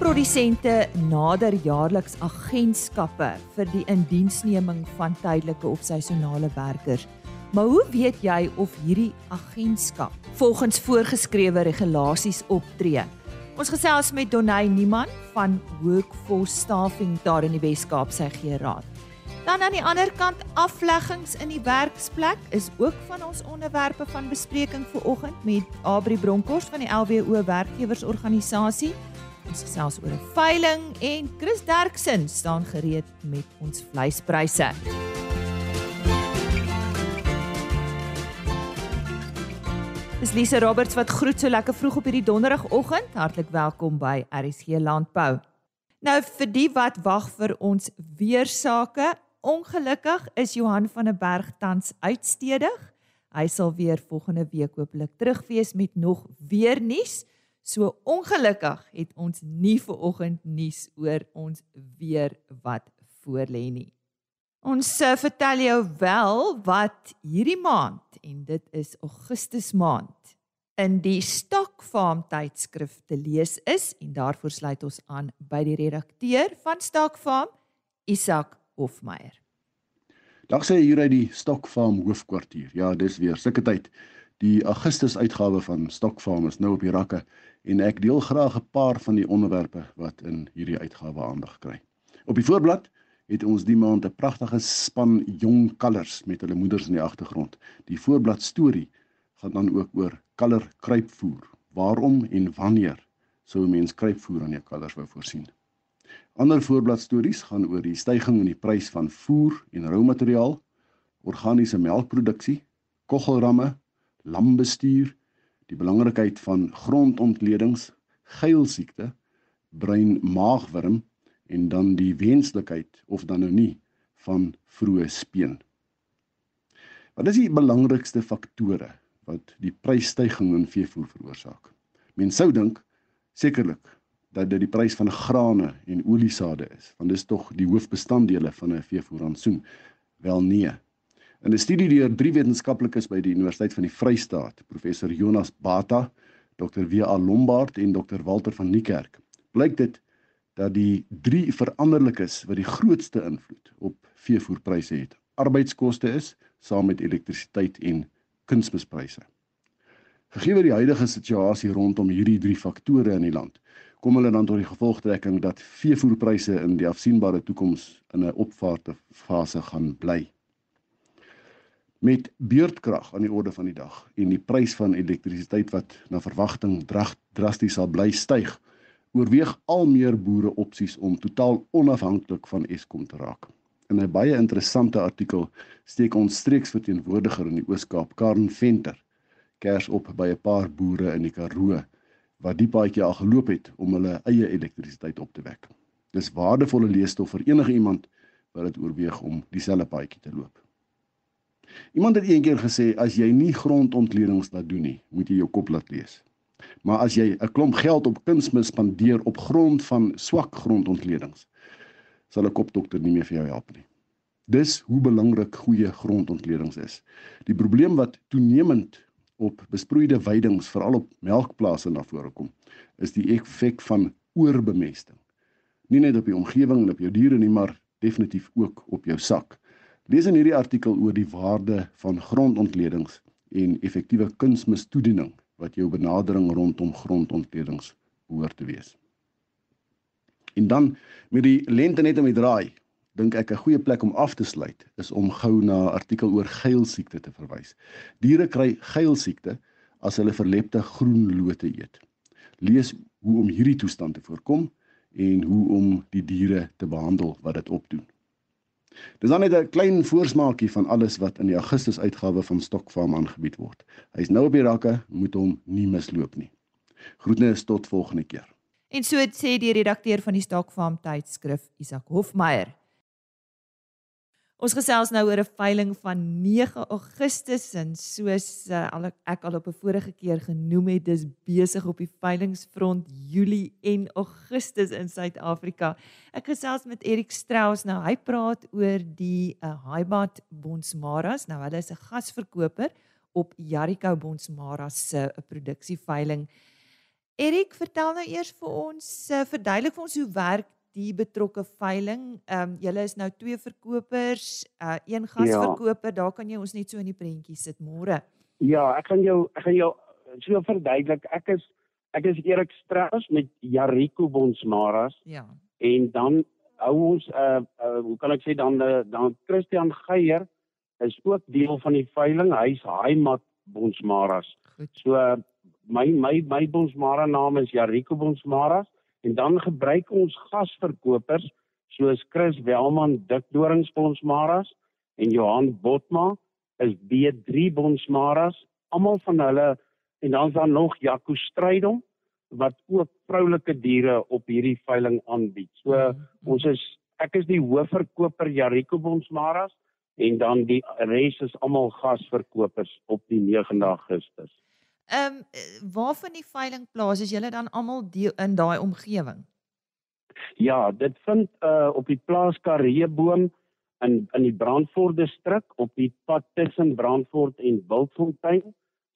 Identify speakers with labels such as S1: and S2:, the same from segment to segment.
S1: Veeprodusente nader jaarliks agentskappe vir die indiensneming van tydelike of seisonale werkers. Maar hoe weet jy of hierdie agentskap volgens voorgeskrewe regulasies optree? Ons gesels met Donay Niemand van Workforce Staffing daar in die Wes-Kaap sy gee raad. Dan aan die ander kant afleggings in die werksplek is ook van ons onderwerpe van bespreking vir oggend met Abri Bronkhorst van die LWO werkgewersorganisasie. Ons gesels oor 'n veiling en Chris Derksen staan gereed met ons vleispryse. Dis Lise Roberts wat groet so lekker vroeg op hierdie donderdagoggend. Hartlik welkom by RSG Landbou. Nou vir die wat wag vir ons weersake, Ongelukkig is Johan van der Berg tans uitstedig. Hy sal weer volgende week hopelik terug wees met nog weer nuus. So ongelukkig het ons nie ver oggend nuus oor ons weer wat voorlê nie. Ons uh, vertel jou wel wat hierdie maand en dit is Augustus maand in die Stokfarm tydskrif te lees is en daarvoor sluit ons aan by die redakteur van Stokfarm Isak Hofmeyer.
S2: Dag sê hier uit die Stokfarm hoofkwartier. Ja, dis weer sulke tyd. Die Augustus uitgawe van Stokfarm is nou op die rakke en ek deel graag 'n paar van die onderwerpe wat in hierdie uitgawe aandag kry. Op die voorblad het ons die maand 'n pragtige span jong kalvers met hulle moeders in die agtergrond. Die voorblad storie gaan dan ook oor kalver kruipvoer. Waarom en wanneer sou 'n mens kruipvoer aan jou kalvers wou voorsien? Ander voorbladstories gaan oor die stygings in die prys van voer en roumateriaal, organiese melkproduksie, koggelramme, lambestuur, die belangrikheid van grondontledings, geilsiekte, brein-maagwurm en dan die wenslikheid of dan nou nie van vroeë speen. Wat is die belangrikste faktore wat die prysstygings in veevoer veroorsaak? Mens sou dink sekerlik dat dit die prys van grane en oliesade is, want dis tog die hoofbestanddele van 'n veevoerrantsoen. Wel nee. In 'n studie deur drie wetenskaplikes by die Universiteit van die Vrystaat, professor Jonas Bata, Dr. W.A. Lombard en Dr. Walter van Niekerk, blyk dit dat die drie veranderlikes wat die grootste invloed op veevoerpryse het, arbeidskoste is saam met elektrisiteit en kunsmispryse. Gegee die huidige situasie rondom hierdie drie faktore in die land, kom hulle dan tot die gevolgtrekking dat veevoerpryse in die afsienbare toekoms in 'n opvaarte fase gaan bly. Met beurtkrag aan die orde van die dag en die prys van elektrisiteit wat na verwagting drasties sal bly styg, oorweeg al meer boere opsies om totaal onafhanklik van Eskom te raak. In 'n baie interessante artikel steek ons streeksverteenwoordiger in die Oos-Kaap, Karen Venter, kers op by 'n paar boere in die Karoo wat die paadjie al geloop het om hulle eie elektrisiteit op te wek. Dis waardevolle leesstof vir enige iemand wat dit oorweeg om dieselfde paadjie te loop. Iemand het eendag gesê as jy nie grondontledings laat doen nie, moet jy jou kop laat lees. Maar as jy 'n klomp geld op kunsmis spandeer op grond van swak grondontledings, sal 'n kopdokter nie meer vir jou help nie. Dis hoe belangrik goeie grondontledings is. Die probleem wat toenemend op besproeide weidings veral op melkplase na vore kom is die effek van oorbemesting. Nie net op die omgewing en op jou diere nie, maar definitief ook op jou sak. Lees in hierdie artikel oor die waarde van grondontledings en effektiewe kunsmistoediening wat jou benadering rondom grondontledings behoort te wees. En dan met die lente net om die draai, dink ek 'n goeie plek om af te sluit is om gou na 'n artikel oor geilsiekte te verwys. Diere kry geilsiekte as hulle verlepte groen lote eet. Lees hoe om hierdie toestand te voorkom en hoe om die diere te behandel wat dit opdoen. Dis dan net 'n klein voorsmaakie van alles wat in die Augustus uitgawe van Stokfarm aangebied word. Hy's nou op die rakke, moet hom nie misloop nie. Groetnis tot volgende keer.
S1: En so sê die redakteur van die Stokfarm tydskrif Isak Hofmeyer. Ons gesels nou oor 'n veiling van 9 Augustus en soos uh, ek al op 'n vorige keer genoem het, dis besig op die veilingsfront Julie en Augustus in Suid-Afrika. Ek gesels met Erik Strauss nou. Hy praat oor die uh, Highbat Bonsmaras. Nou hulle is 'n gasverkoper op Jericho Bonsmaras se uh, produksieveiling. Erik, vertel nou eers vir ons, uh, verduidelik vir ons hoe werk die betrokke veiling. Ehm um, julle is nou twee verkopers, uh een gasverkoper, ja. daar kan jy ons net so in die prentjie sit môre.
S3: Ja, ek gaan jou ek gaan jou so verduidelik. Ek is ek is Erik Strauss met Jarico Bonsmaras.
S1: Ja.
S3: En dan hou ons uh, uh hoe kan ek sê dan uh, dan Christian Geier is ook deel van die veiling. Hy's Heimat Bonsmaras. Goed. So uh, my my my Bonsmara naam is Jarico Bonsmaras en dan gebruik ons gasverkopers soos Chris Welman Dik Dorings Bonsmaras en Johan Botma is B3 Bonsmaras almal van hulle en dan is daar nog Jaco Strydom wat ook vroulike diere op hierdie veiling aanbied. So -hmm. ons is ek is die hoofverkoper Jarico Bonsmaras en dan die res is almal gasverkopers op die 9de Augustus.
S1: Ehm um, waar van die veiling plaas is julle dan almal in daai omgewing?
S3: Ja, dit vind uh op die plaas Kareeboom in in die Brandfort distrik op die pad tussen Brandfort en Wildfontein.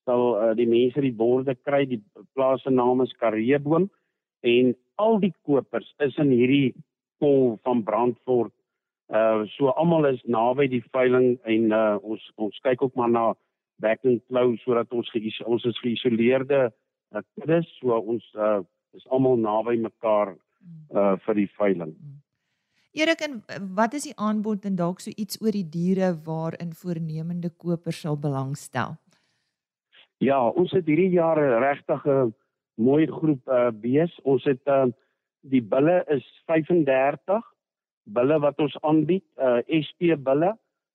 S3: Sal uh, die mense die borde kry, die plaas se naam is Kareeboom en al die kopers is in hierdie pol van Brandfort. Uh so almal is naby die veiling en uh ons ons kyk ook maar na back and flow sodat ons geïs, ons is geïsoleerde uh, kuddes so ons uh, is almal naby mekaar uh, vir die veiling. Hmm.
S1: Erik en wat is die aanbod en dalk so iets oor die diere waarin voornemende kopers sal belangstel?
S3: Ja, ons het hierdie jaar regtig 'n mooi groep uh, bees. Ons het uh, die bulle is 35 bulle wat ons aanbied, uh, SP bulle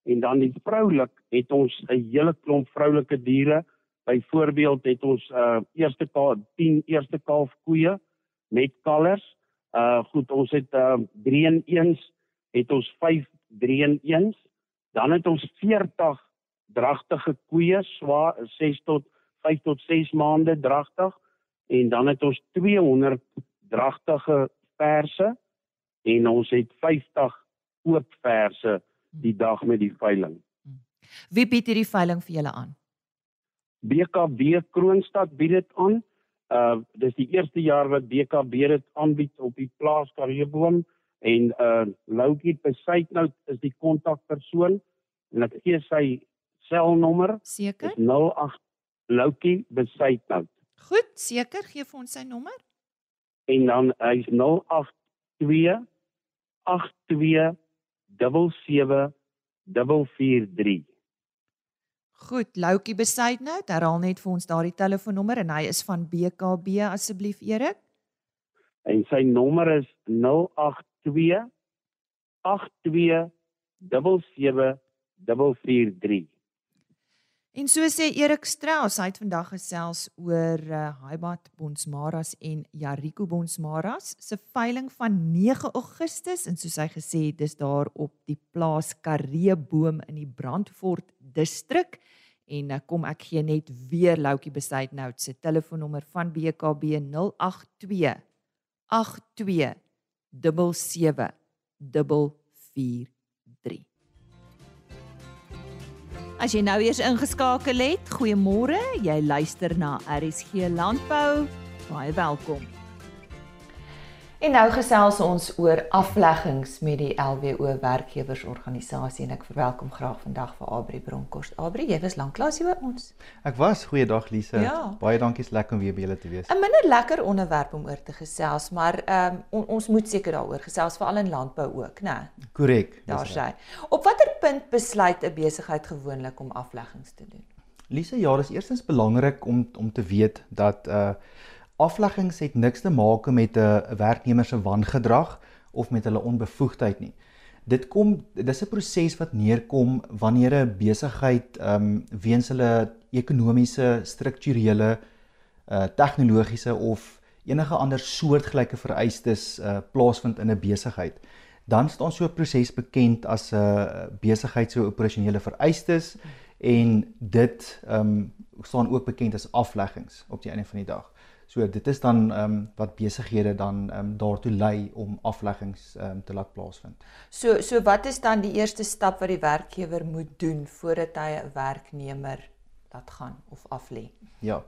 S3: en dan die vroulik het ons 'n hele klomp vroulike diere. Byvoorbeeld het ons uh eerste kaal 10 eerste kalf koeie met kalvers. Uh goed, ons het uh 3 in 1 het ons 5 3 in 1. Dan het ons 40 dragtige koeie, swaar 6 tot 5 tot 6 maande dragtig en dan het ons 200 dragtige perse en ons het 50 oop verse die dag met die veiling.
S1: Wie bied hierdie veiling vir julle aan?
S3: BKB Kroonstad bied dit aan. Uh dis die eerste jaar wat BKB dit aanbied op die plaas Kareboom en uh Loukie Besuitnout is die kontakpersoon en ek gee sy selnommer.
S1: Seker?
S3: 08 Loukie Besuitnout.
S1: Goed, seker, gee vir ons sy nommer.
S3: En dan hy's 082 82 77443.
S1: Goed, Loukie besluit nou, herhaal net vir ons daardie telefoonnommer en hy is van BKB asseblief Erik.
S3: En sy nommer is 082 82 77443.
S1: En so sê Erik Strauss, hy het vandag gesels oor uh, Haibat Bonsmaras en Jarico Bonsmaras se veiling van 9 Augustus en soos hy gesê het, dis daar op die plaas Kareeboom in die Brandfort distrik. En uh, kom ek gee net weer Loukie Besuit nou se telefoonnommer van BKB 082 82 77 443. As jy nou eers ingeskakel het, goeiemôre. Jy luister na RSG Landbou. Baie welkom. En nou gesels ons oor afleggings met die LWO werkgewersorganisasie en ek verwelkom graag vandag vir Abri Bronkhorst. Abri, jy was lanklaas hier by ons.
S4: Ek was, goeiedag Lise. Ja. Baie dankie, is lekker om weer by julle te wees.
S1: 'n Minder lekker onderwerp om oor te gesels, maar ehm um, on, ons moet seker daaroor gesels veral in landbou ook, né?
S4: Korrek.
S1: Daar sê. Op watter punt besluit 'n besigheid gewoonlik om afleggings te doen?
S4: Lise, ja, dis eerstens belangrik om om te weet dat uh afleggings het niks te maak met 'n werknemer se wangedrag of met hulle onbevoegdheid nie. Dit kom dis 'n proses wat neerkom wanneer 'n besigheid ehm um, weens hulle ekonomiese, strukturele, uh tegnologiese of enige ander soortgelyke vereistes uh plaasvind in 'n besigheid. Dan staan so 'n proses bekend as 'n uh, besigheid se operasionele vereistes en dit ehm um, staan ook bekend as afleggings op die einde van die dag. So dit is dan ehm um, wat besighede dan ehm um, daartoe lei om afleggings ehm um, te laat plaasvind.
S1: So so wat is dan die eerste stap wat die werkgewer moet doen voordat hy 'n werknemer laat gaan of af lê.
S4: Ja.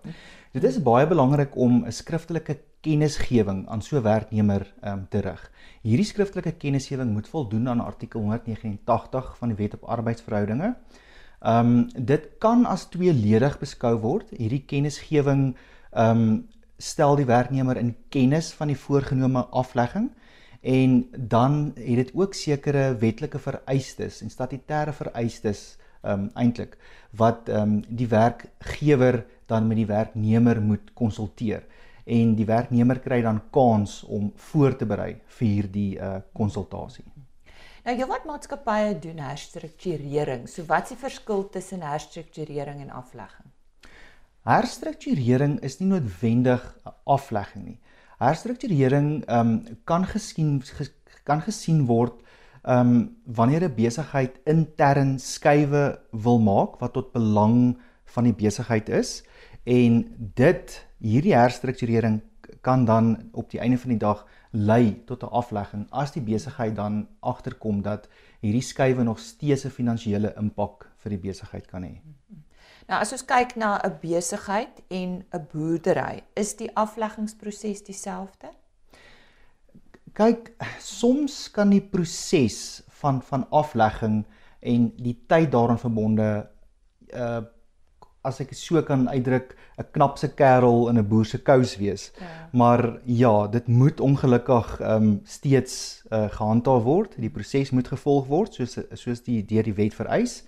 S4: Dit is baie belangrik om 'n skriftelike kennisgewing aan so werknemer um, te rig. Hierdie skriftelike kennisgewing moet voldoen aan artikel 189 van die Wet op Arbeidsverhoudinge. Ehm um, dit kan as tweeledig beskou word. Hierdie kennisgewing ehm um, stel die werknemer in kennis van die voorgenome aflegging en dan het dit ook sekere wetlike vereistes en statutêre vereistes ehm um, eintlik wat ehm um, die werkgewer dan met die werknemer moet konsulteer en die werknemer kry dan kans om voor te berei vir hierdie uh konsultasie.
S1: Nou jy wat maatskappye doen herstrukturering. So wat is die verskil tussen herstrukturering en aflegging?
S4: Herstrukturering is nie noodwendig 'n aflegging nie. Herstrukturering ehm um, kan gesien ges, kan gesien word ehm um, wanneer 'n besigheid intern skuwe wil maak wat tot belang van die besigheid is en dit hierdie herstrukturering kan dan op die einde van die dag lei tot 'n aflegging as die besigheid dan agterkom dat hierdie skuwe nog steeds 'n finansiële impak vir die besigheid kan hê.
S1: Nou as ons kyk na 'n besigheid en 'n boerdery, is die afleggingsproses dieselfde?
S4: Kyk, soms kan die proses van van aflegging en die tyd daaraan verbonde uh as ek so kan uitdruk, 'n knapse kerel in 'n boer se kous wees. Ja. Maar ja, dit moet ongelukkig ehm um, steeds uh, gehandhaaf word. Die proses moet gevolg word soos soos die deur die wet vereis.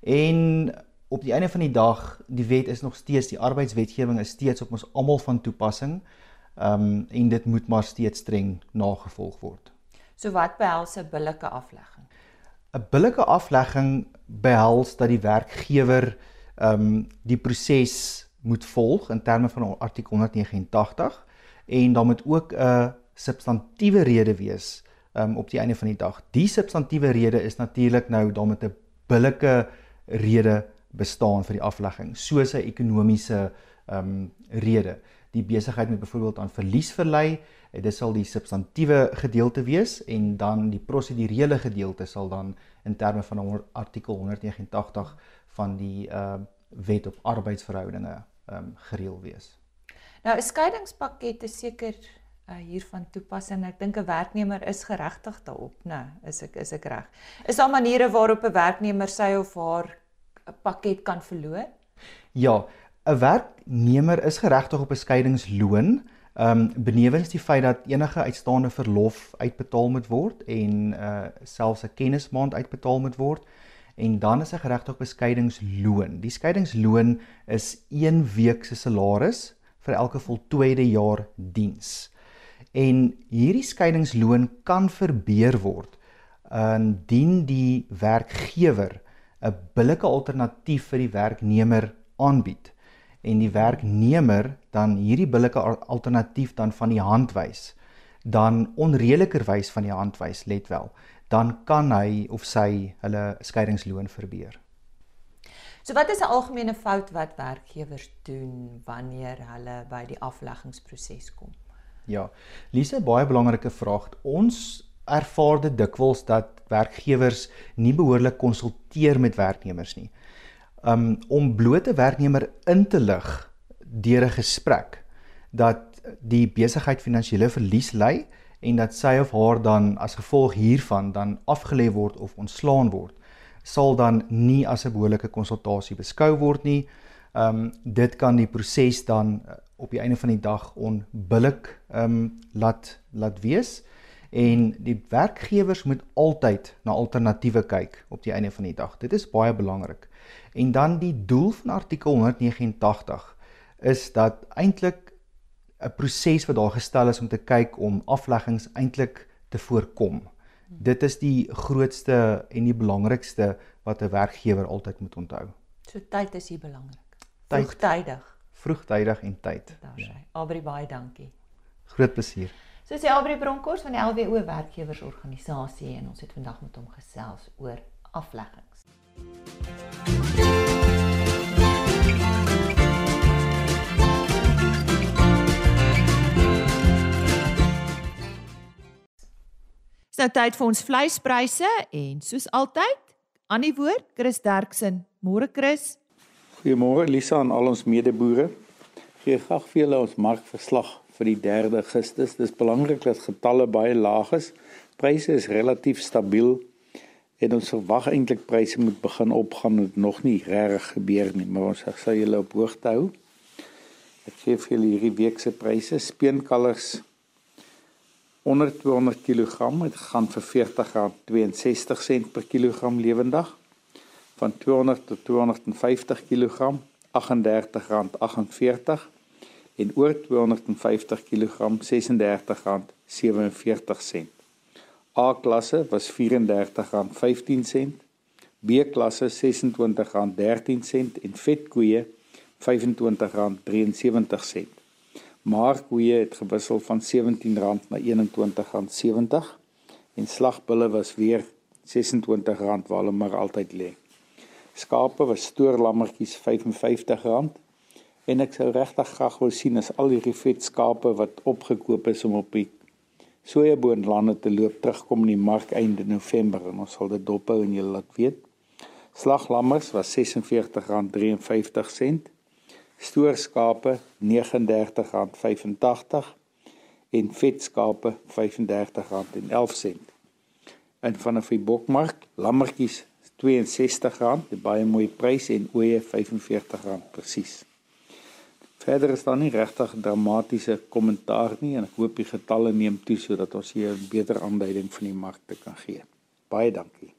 S4: En op die einde van die dag, die wet is nog steeds die arbeidswetgewing is steeds op ons almal van toepassing. Ehm um, en dit moet maar steeds streng nagevolg word.
S1: So wat behels 'n billike aflegging?
S4: 'n Billike aflegging behels dat die werkgewer ehm um, die proses moet volg in terme van artikel 189 en dan moet ook 'n substantiëre rede wees um, op die einde van die dag. Die substantiëre rede is natuurlik nou dan met 'n billike rede bestaan vir die aflegging, soos 'n ekonomiese ehm um, rede. Die besigheid moet byvoorbeeld aan verlies verlei, dit sal die substantiëre gedeelte wees en dan die prosedurele gedeelte sal dan in terme van artikel 189 van die uh wet op arbeidsverhoudinge um gereël wees.
S1: Nou 'n skeidingspakket is seker uh, hier van toepassing. Ek dink 'n werknemer is geregtig daarop, né? Is ek is ek reg? Is daar maniere waarop 'n werknemer sy of haar pakket kan verloor?
S4: Ja, 'n werknemer is geregtig op 'n skeidingsloon. Um benewens die feit dat enige uitstaande verlof uitbetaal moet word en uh selfs 'n kennismaand uitbetaal moet word en dan is 'n geregtig beskeidingsloon. Die skeidingsloon is 1 week se salaris vir elke voltooide jaar diens. En hierdie skeidingsloon kan verbeur word indien die werkgewer 'n billike alternatief vir die werknemer aanbied en die werknemer dan hierdie billike alternatief dan van die hand wys dan onredelikerwys van die hand wys let wel dan kan hy of sy hulle skeidingsloon verbeur.
S1: So wat is 'n algemene fout wat werkgewers doen wanneer hulle by die afleggingsproses kom?
S4: Ja. Lise, baie belangrike vraag. Ons ervaar dit dikwels dat werkgewers nie behoorlik konsulteer met werknemers nie. Um om blote werknemer in te lig deur 'n gesprek dat die besigheid finansiële verlies ly en dat sy of haar dan as gevolg hiervan dan afgelê word of ontslaan word, sal dan nie as 'n behoorlike konsultasie beskou word nie. Ehm um, dit kan die proses dan eh, op die einde van die dag onbillik ehm um, laat laat wees en die werkgewers moet altyd na alternatiewe kyk op die einde van die dag. Dit is baie belangrik. En dan die doel van artikel 189 is dat eintlik 'n proses wat daar gestel is om te kyk om afleggings eintlik te voorkom. Dit is die grootste en die belangrikste wat 'n werkgewer altyd moet onthou.
S1: So tyd is hier belangrik. Vroegtydig.
S4: Vroegtydig en tyd.
S1: Daar sê. Ja. Abri baie dankie.
S4: Groot plesier.
S1: So sê Abri Bronkhorst van die LWO werkgewersorganisasie en ons het vandag met hom gesels oor afleggings. Nou tyd vir ons vleispryse en soos altyd aan die woord Chris Derksen. Môre Chris.
S5: Goeiemôre Lisa en al ons medeboere. Gee graag vir julle ons markverslag vir die 3 Augustus. Dis belangrik dat getalle baie laag is. Pryse is relatief stabiel en ons verwag eintlik pryse moet begin opgaan het nog nie reg gebeur nie, maar ons sal julle op hoogte hou. Ek gee vir julle hierdie week se pryse. Speenkalvers onder 200 kg het gaan vir R40.62 per kilogram lewendig van 200 tot 250 kg R38.48 en oor 250 kg R36.47. A klasse was R34.15, B klasse R26.13 en vetkoeie R25.73. Maar koeie het gewissel van R17 na R21.70 en slagbulle was weer R26 waar hulle maar altyd lê. Skape was stoorlammetjies R55 en ek sou regtig graag wou sien as al hierdie vet skape wat opgekoop is om op die sojaboonlande te loop terugkom in die mark einde November en ons sal dit dophou en julle laat weet. Slaglammers was R46.53. Stoorskape R39.85 en vetskape R35.11. En vanaf die bokmark, lammetjies R62, 'n baie mooi prys en ooe R45 presies. Verder is daar nie regtig dramatiese kommentaar nie en ek hoop die getalle neem toe sodat ons hier 'n beter aanduiding van die markte kan gee. Baie dankie.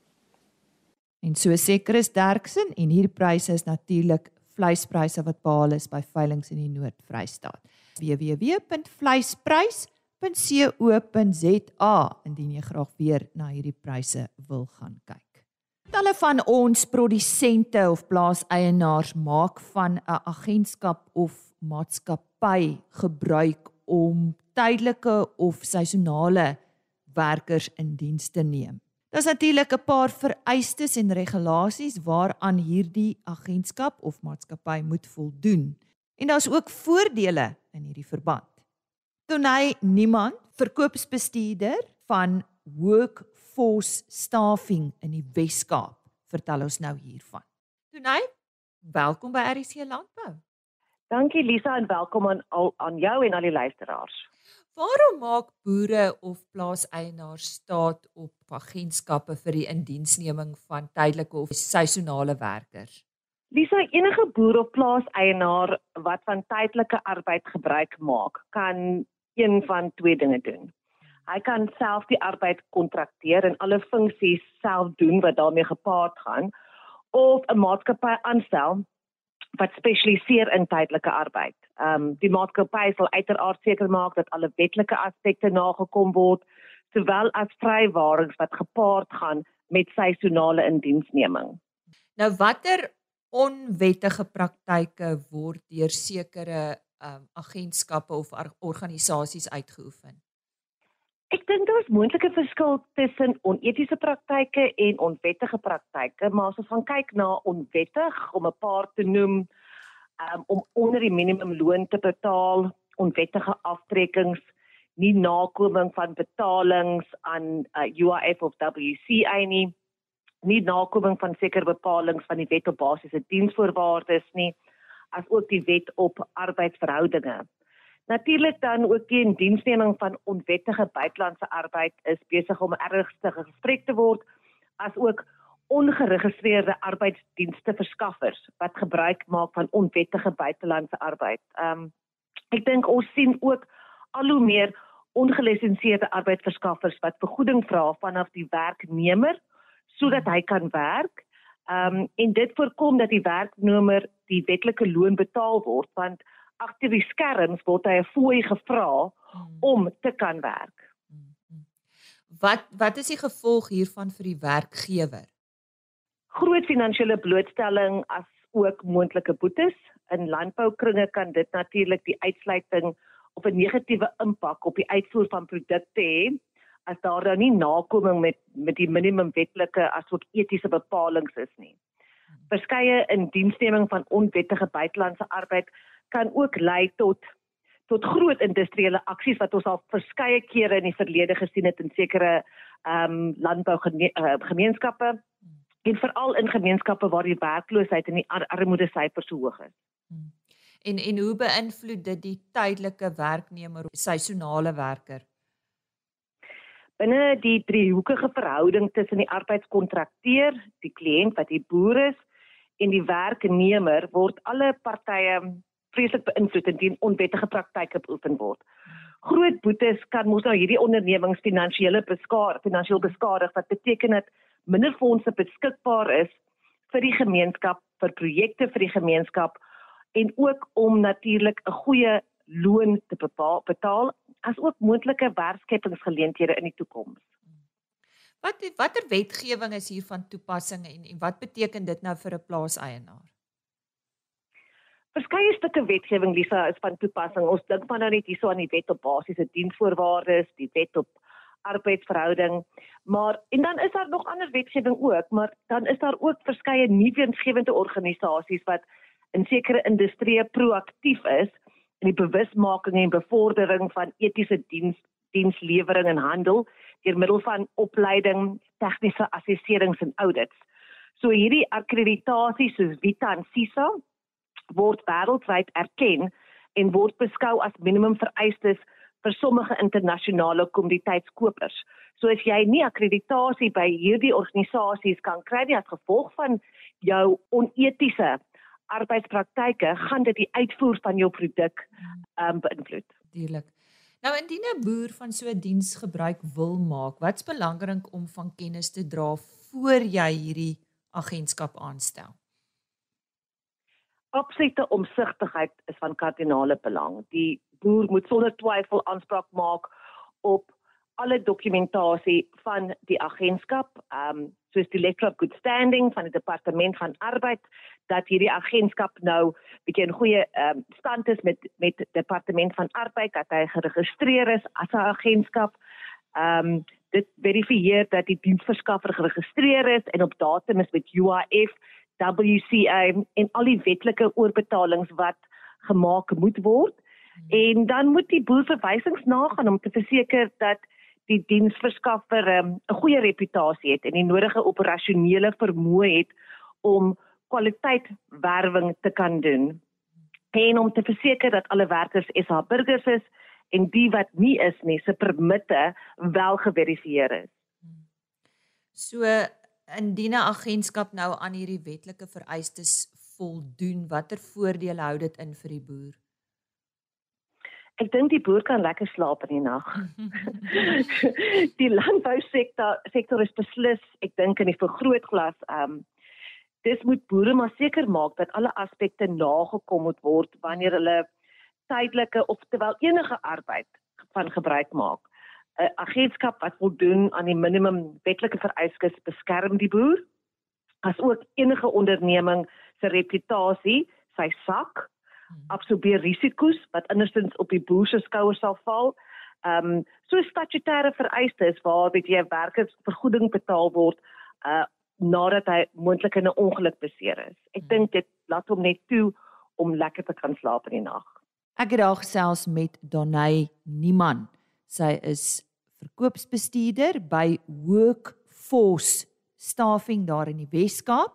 S1: En so sê Chris Derksen en hierdie pryse is natuurlik vleispryse wat behaal is by veilinge in die Noord-Vrystaat. www.vleisprys.co.za indien jy graag weer na hierdie pryse wil gaan kyk. Talle van ons produsente of plaaseienaars maak van 'n agentskap of maatskappy gebruik om tydelike of seisonale werkers in diens te neem. Daar's natuurlik 'n paar vereistes en regulasies waaraan hierdie agentskap of maatskappy moet voldoen. En daar's ook voordele in hierdie verband. Tonay Niemand, verkoopsbestuurder van Work Force Staffing in die Wes-Kaap. Vertel ons nou hiervan. Tonay, welkom by RC Landbou.
S6: Dankie Lisa en welkom aan al aan jou en al die luisteraars.
S1: Waarom maak boere of plaaseienaars staat op agentskappe vir die indiensneming van tydelike of seisonale werkers?
S6: Lisa, enige boer of plaaseienaar wat van tydelike arbeid gebruik maak, kan een van twee dinge doen. Hy kan self die arbeid kontrakteer en alle funksies self doen wat daarmee gepaard gaan of 'n maatskappy aanstel wat spesialiseer in tydelike arbeid. Ehm um, die maatskappy sal uiteraard seker maak dat alle wetlike aspekte nagekom word sowel as vrywarings wat gepaard gaan met seisonale indiensneming.
S1: Nou watter onwettige praktyke word deur sekere ehm um, agentskappe of organisasies uitgeoefen?
S6: Ek dink daar is moontlike verskil tussen onetiese praktyke en onwettige praktyke, maar as ons gaan kyk na onwettig om 'n paar te noem, um, om onder die minimumloon te betaal, onwettige aftrekkings, nie nakoming van betalings aan uh, UIF of WCA nie, nie nakoming van sekere bepalinge van die wet op basiese diensvoorwaardes nie, as ook die wet op arbeidsverhoudinge. Natuurlik dan ook die diensneming van onwettige buitelandse arbeid is besig om ernstig gesprek te word as ook ongeregistreerde arbeidsdienste verskaffers wat gebruik maak van onwettige buitelandse arbeid. Ehm um, ek dink ons sien ook al hoe meer ongelisensieerde arbeidsverskaffers wat vergoeding vra vanaf die werknemer sodat hy kan werk. Ehm um, en dit voorkom dat die werknemer die wetlike loon betaal word want agter die skerms word hy 'n fooi gevra hmm. om te kan werk. Hmm.
S1: Wat wat is die gevolg hiervan vir die werkgewer?
S6: Groot finansiële blootstelling as ook moontlike boetes. In landboukringe kan dit natuurlik die uitsluiting op 'n negatiewe impak op die uitvoer van produkte hê as daar dan nie nakoming met met die minimum wetlike asook etiese bepalinge is nie. Hmm. Verskeie indiensneming van onwettige buitelandse arbeid kan ook lei tot tot groot industriële aksies wat ons al verskeie kere in die verlede gesien het in sekere ehm um, landbougemeenskappe. en veral in gemeenskappe waar die werkloosheid en die ar armoede syfers so hoog is. Hmm.
S1: En en hoe beïnvloed dit die tydelike werknemer seisonale werker?
S6: Binne die driehoekige verhouding tussen die arbeidskontrakteur, die kliënt wat die boer is en die werknemer word alle partye vreeslik beïnvloed indien onwettige praktyke beoefen word. Groot boetes kan mos nou hierdie ondernemings finansiële beskadig, finansiëel beskadig wat beteken dat minder fondse beskikbaar is vir die gemeenskap, vir projekte vir die gemeenskap en ook om natuurlik 'n goeie loon te bepaal, betaal as ook moontlike werkskepingsgeleenthede in die toekoms.
S1: Wat watter wetgewing is hier van toepassing en en wat beteken dit nou vir 'n plaaseienaar?
S6: Verskeie stukke wetgewing Lisa is van toepassing. Ons dink maar nou net hierso aan die wet op basiese diensvoorwaardes, die wet op arbeidsverhouding, maar en dan is daar nog ander wetgewing ook, maar dan is daar ook verskeie nie-wetgewende organisasies wat in sekere industrieë proaktief is in die bewusmaking en bevordering van etiese diens dienslewering en handel deur middel van opleiding, tegniese assesserings en audits. So hierdie akkreditasie soos Vita en CISA word wêreldwyd erken en word beskou as minimum vereistes vir sommige internasionale kommoditeitskopers. So as jy nie akkreditasie by hierdie organisasies kan kry nie as gevolg van jou onetiese arbeidspraktyke, gaan dit die uitvoer van jou produk ehm um, beïnvloed.
S1: Dierlik. Nou indien 'n boer van so 'n diens gebruik wil maak, wat's belangrik om van kennis te dra voor jy hierdie agentskap aanstel?
S6: Absolute omsigtigheid is van kardinale belang. Die boer moet sonder twyfel aanspraak maak op alle dokumentasie van die agentskap, ehm um, soos die letter of good standing van die departement van arbeid dat hierdie agentskap nou bietjie 'n goeie ehm um, stand is met met departement van arbeid dat hy geregistreer is as 'n agentskap. Ehm um, dit verifieer dat die diensverskaffer geregistreer is en op datum is met UIF, WCA en al die wetlike oorbetalings wat gemaak moet word. Hmm. En dan moet die boer verwysings nagaan om te verseker dat die diensverskaffer ehm, 'n um, goeie reputasie het en die nodige operasionele vermoë het om kwaliteitwerwing te kan doen en om te verseker dat alle werkers SA burgers is en die wat nie is nie se permitte wel geverifieer is.
S1: So indien 'n agentskap nou aan hierdie wetlike vereistes voldoen, watter voordele hou dit in vir die boer?
S6: Ek dink die boer kan lekker slaap in die nag. die landbousektor sektor is beslis, ek dink in die vergrootglas, ehm um, dis moet boere maar seker maak dat alle aspekte nagekom moet word wanneer hulle tydelike of terwyl enige arbeid van gebruik maak. 'n Agentskap wat voldoen aan die minimum wetlike vereistes beskerm die boer as ook enige onderneming se reputasie, sy sak Hmm. absorbeer risiko's wat andersins op die boer se skouers sal val. Ehm um, so statutêre vereistes waar weet jy werkers vergoeding betaal word uh nadat hy moontlik in 'n ongeluk beseer is. Ek hmm. dink dit laat hom net toe om lekker te kan slaap in die nag.
S1: Ek het daar gesels met Donay Niman. Sy is verkoopsbestuurder by Workforce Staffing daar in die Wes-Kaap.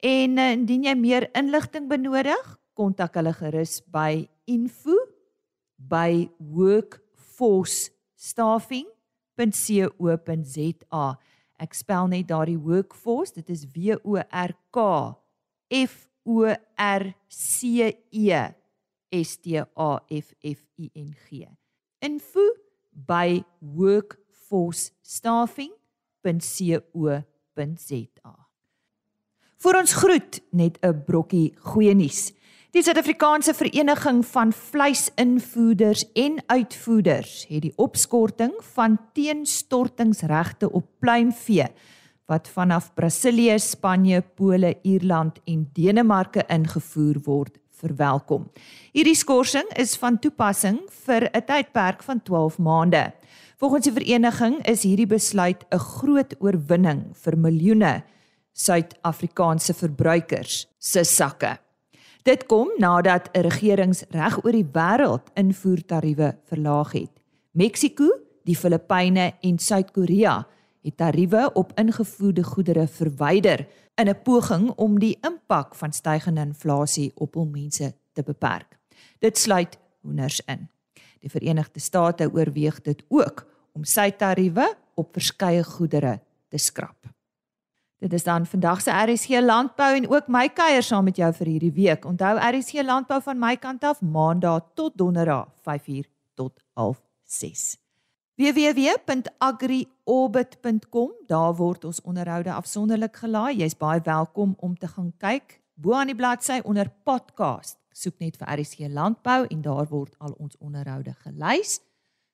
S1: En uh, indien jy meer inligting benodig, kontak hulle gerus by info by workforcestaffing.co.za. Ek spel net daardie workforce, dit is W O R K F O R C E S T A F F I N G. info by workforcestaffing.co.za. Vir ons groet net 'n brokkie goeie nuus. Die Suid-Afrikaanse Vereniging van Vleisinvoerders en Uitvoerders het die opskorting van teenstortingsregte op pluimvee wat vanaf Brasilië, Spanje, Pole, Ierland en Denemarke ingevoer word, verwelkom. Hierdie skorsing is van toepassing vir 'n tydperk van 12 maande. Volgens die vereniging is hierdie besluit 'n groot oorwinning vir miljoene Suid-Afrikaanse verbruikers se sakke. Dit kom nadat 'n regerings reg oor die wêreld invoertariewe verlaag het. Mexiko, die Filippyne en Suid-Korea het tariewe op ingevoerde goedere verwyder in 'n poging om die impak van stygende inflasie op hul mense te beperk. Dit sluit hoenders in. Die Verenigde State oorweeg dit ook om sy tariewe op verskeie goedere te skrap. Dit is dan vandag se RSG Landbou en ook my kuier saam met jou vir hierdie week. Onthou RSG Landbou van my kant af maandag tot donderdag 5uur tot 06:30 www.agriorbit.com daar word ons onderhoude afsonderlik gelaai. Jy's baie welkom om te gaan kyk. Bo aan die bladsy onder podcast, soek net vir RSG Landbou en daar word al ons onderhoude gelys.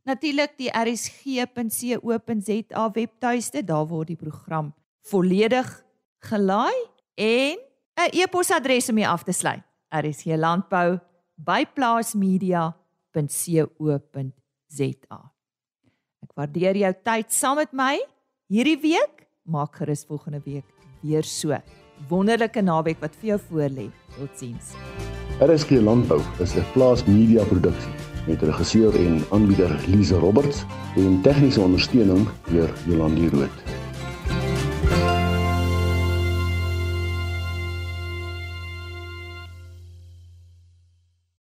S1: Natuurlik die rsg.co.za webtuiste, daar word die program volledig gelaai en 'n e-posadres om mee af te sluit. rsglandbou@plaasmedia.co.za Ek waardeer jou tyd saam met my hierdie week. Maak gerus volgende week weer so. Wonderlike naweek wat vir jou voorlê. Totsiens.
S2: RSG Landbou is 'n plaas media produksie met regisseur en aanbieder Lize Roberts en tegniese ondersteuning deur Jolande Rooi.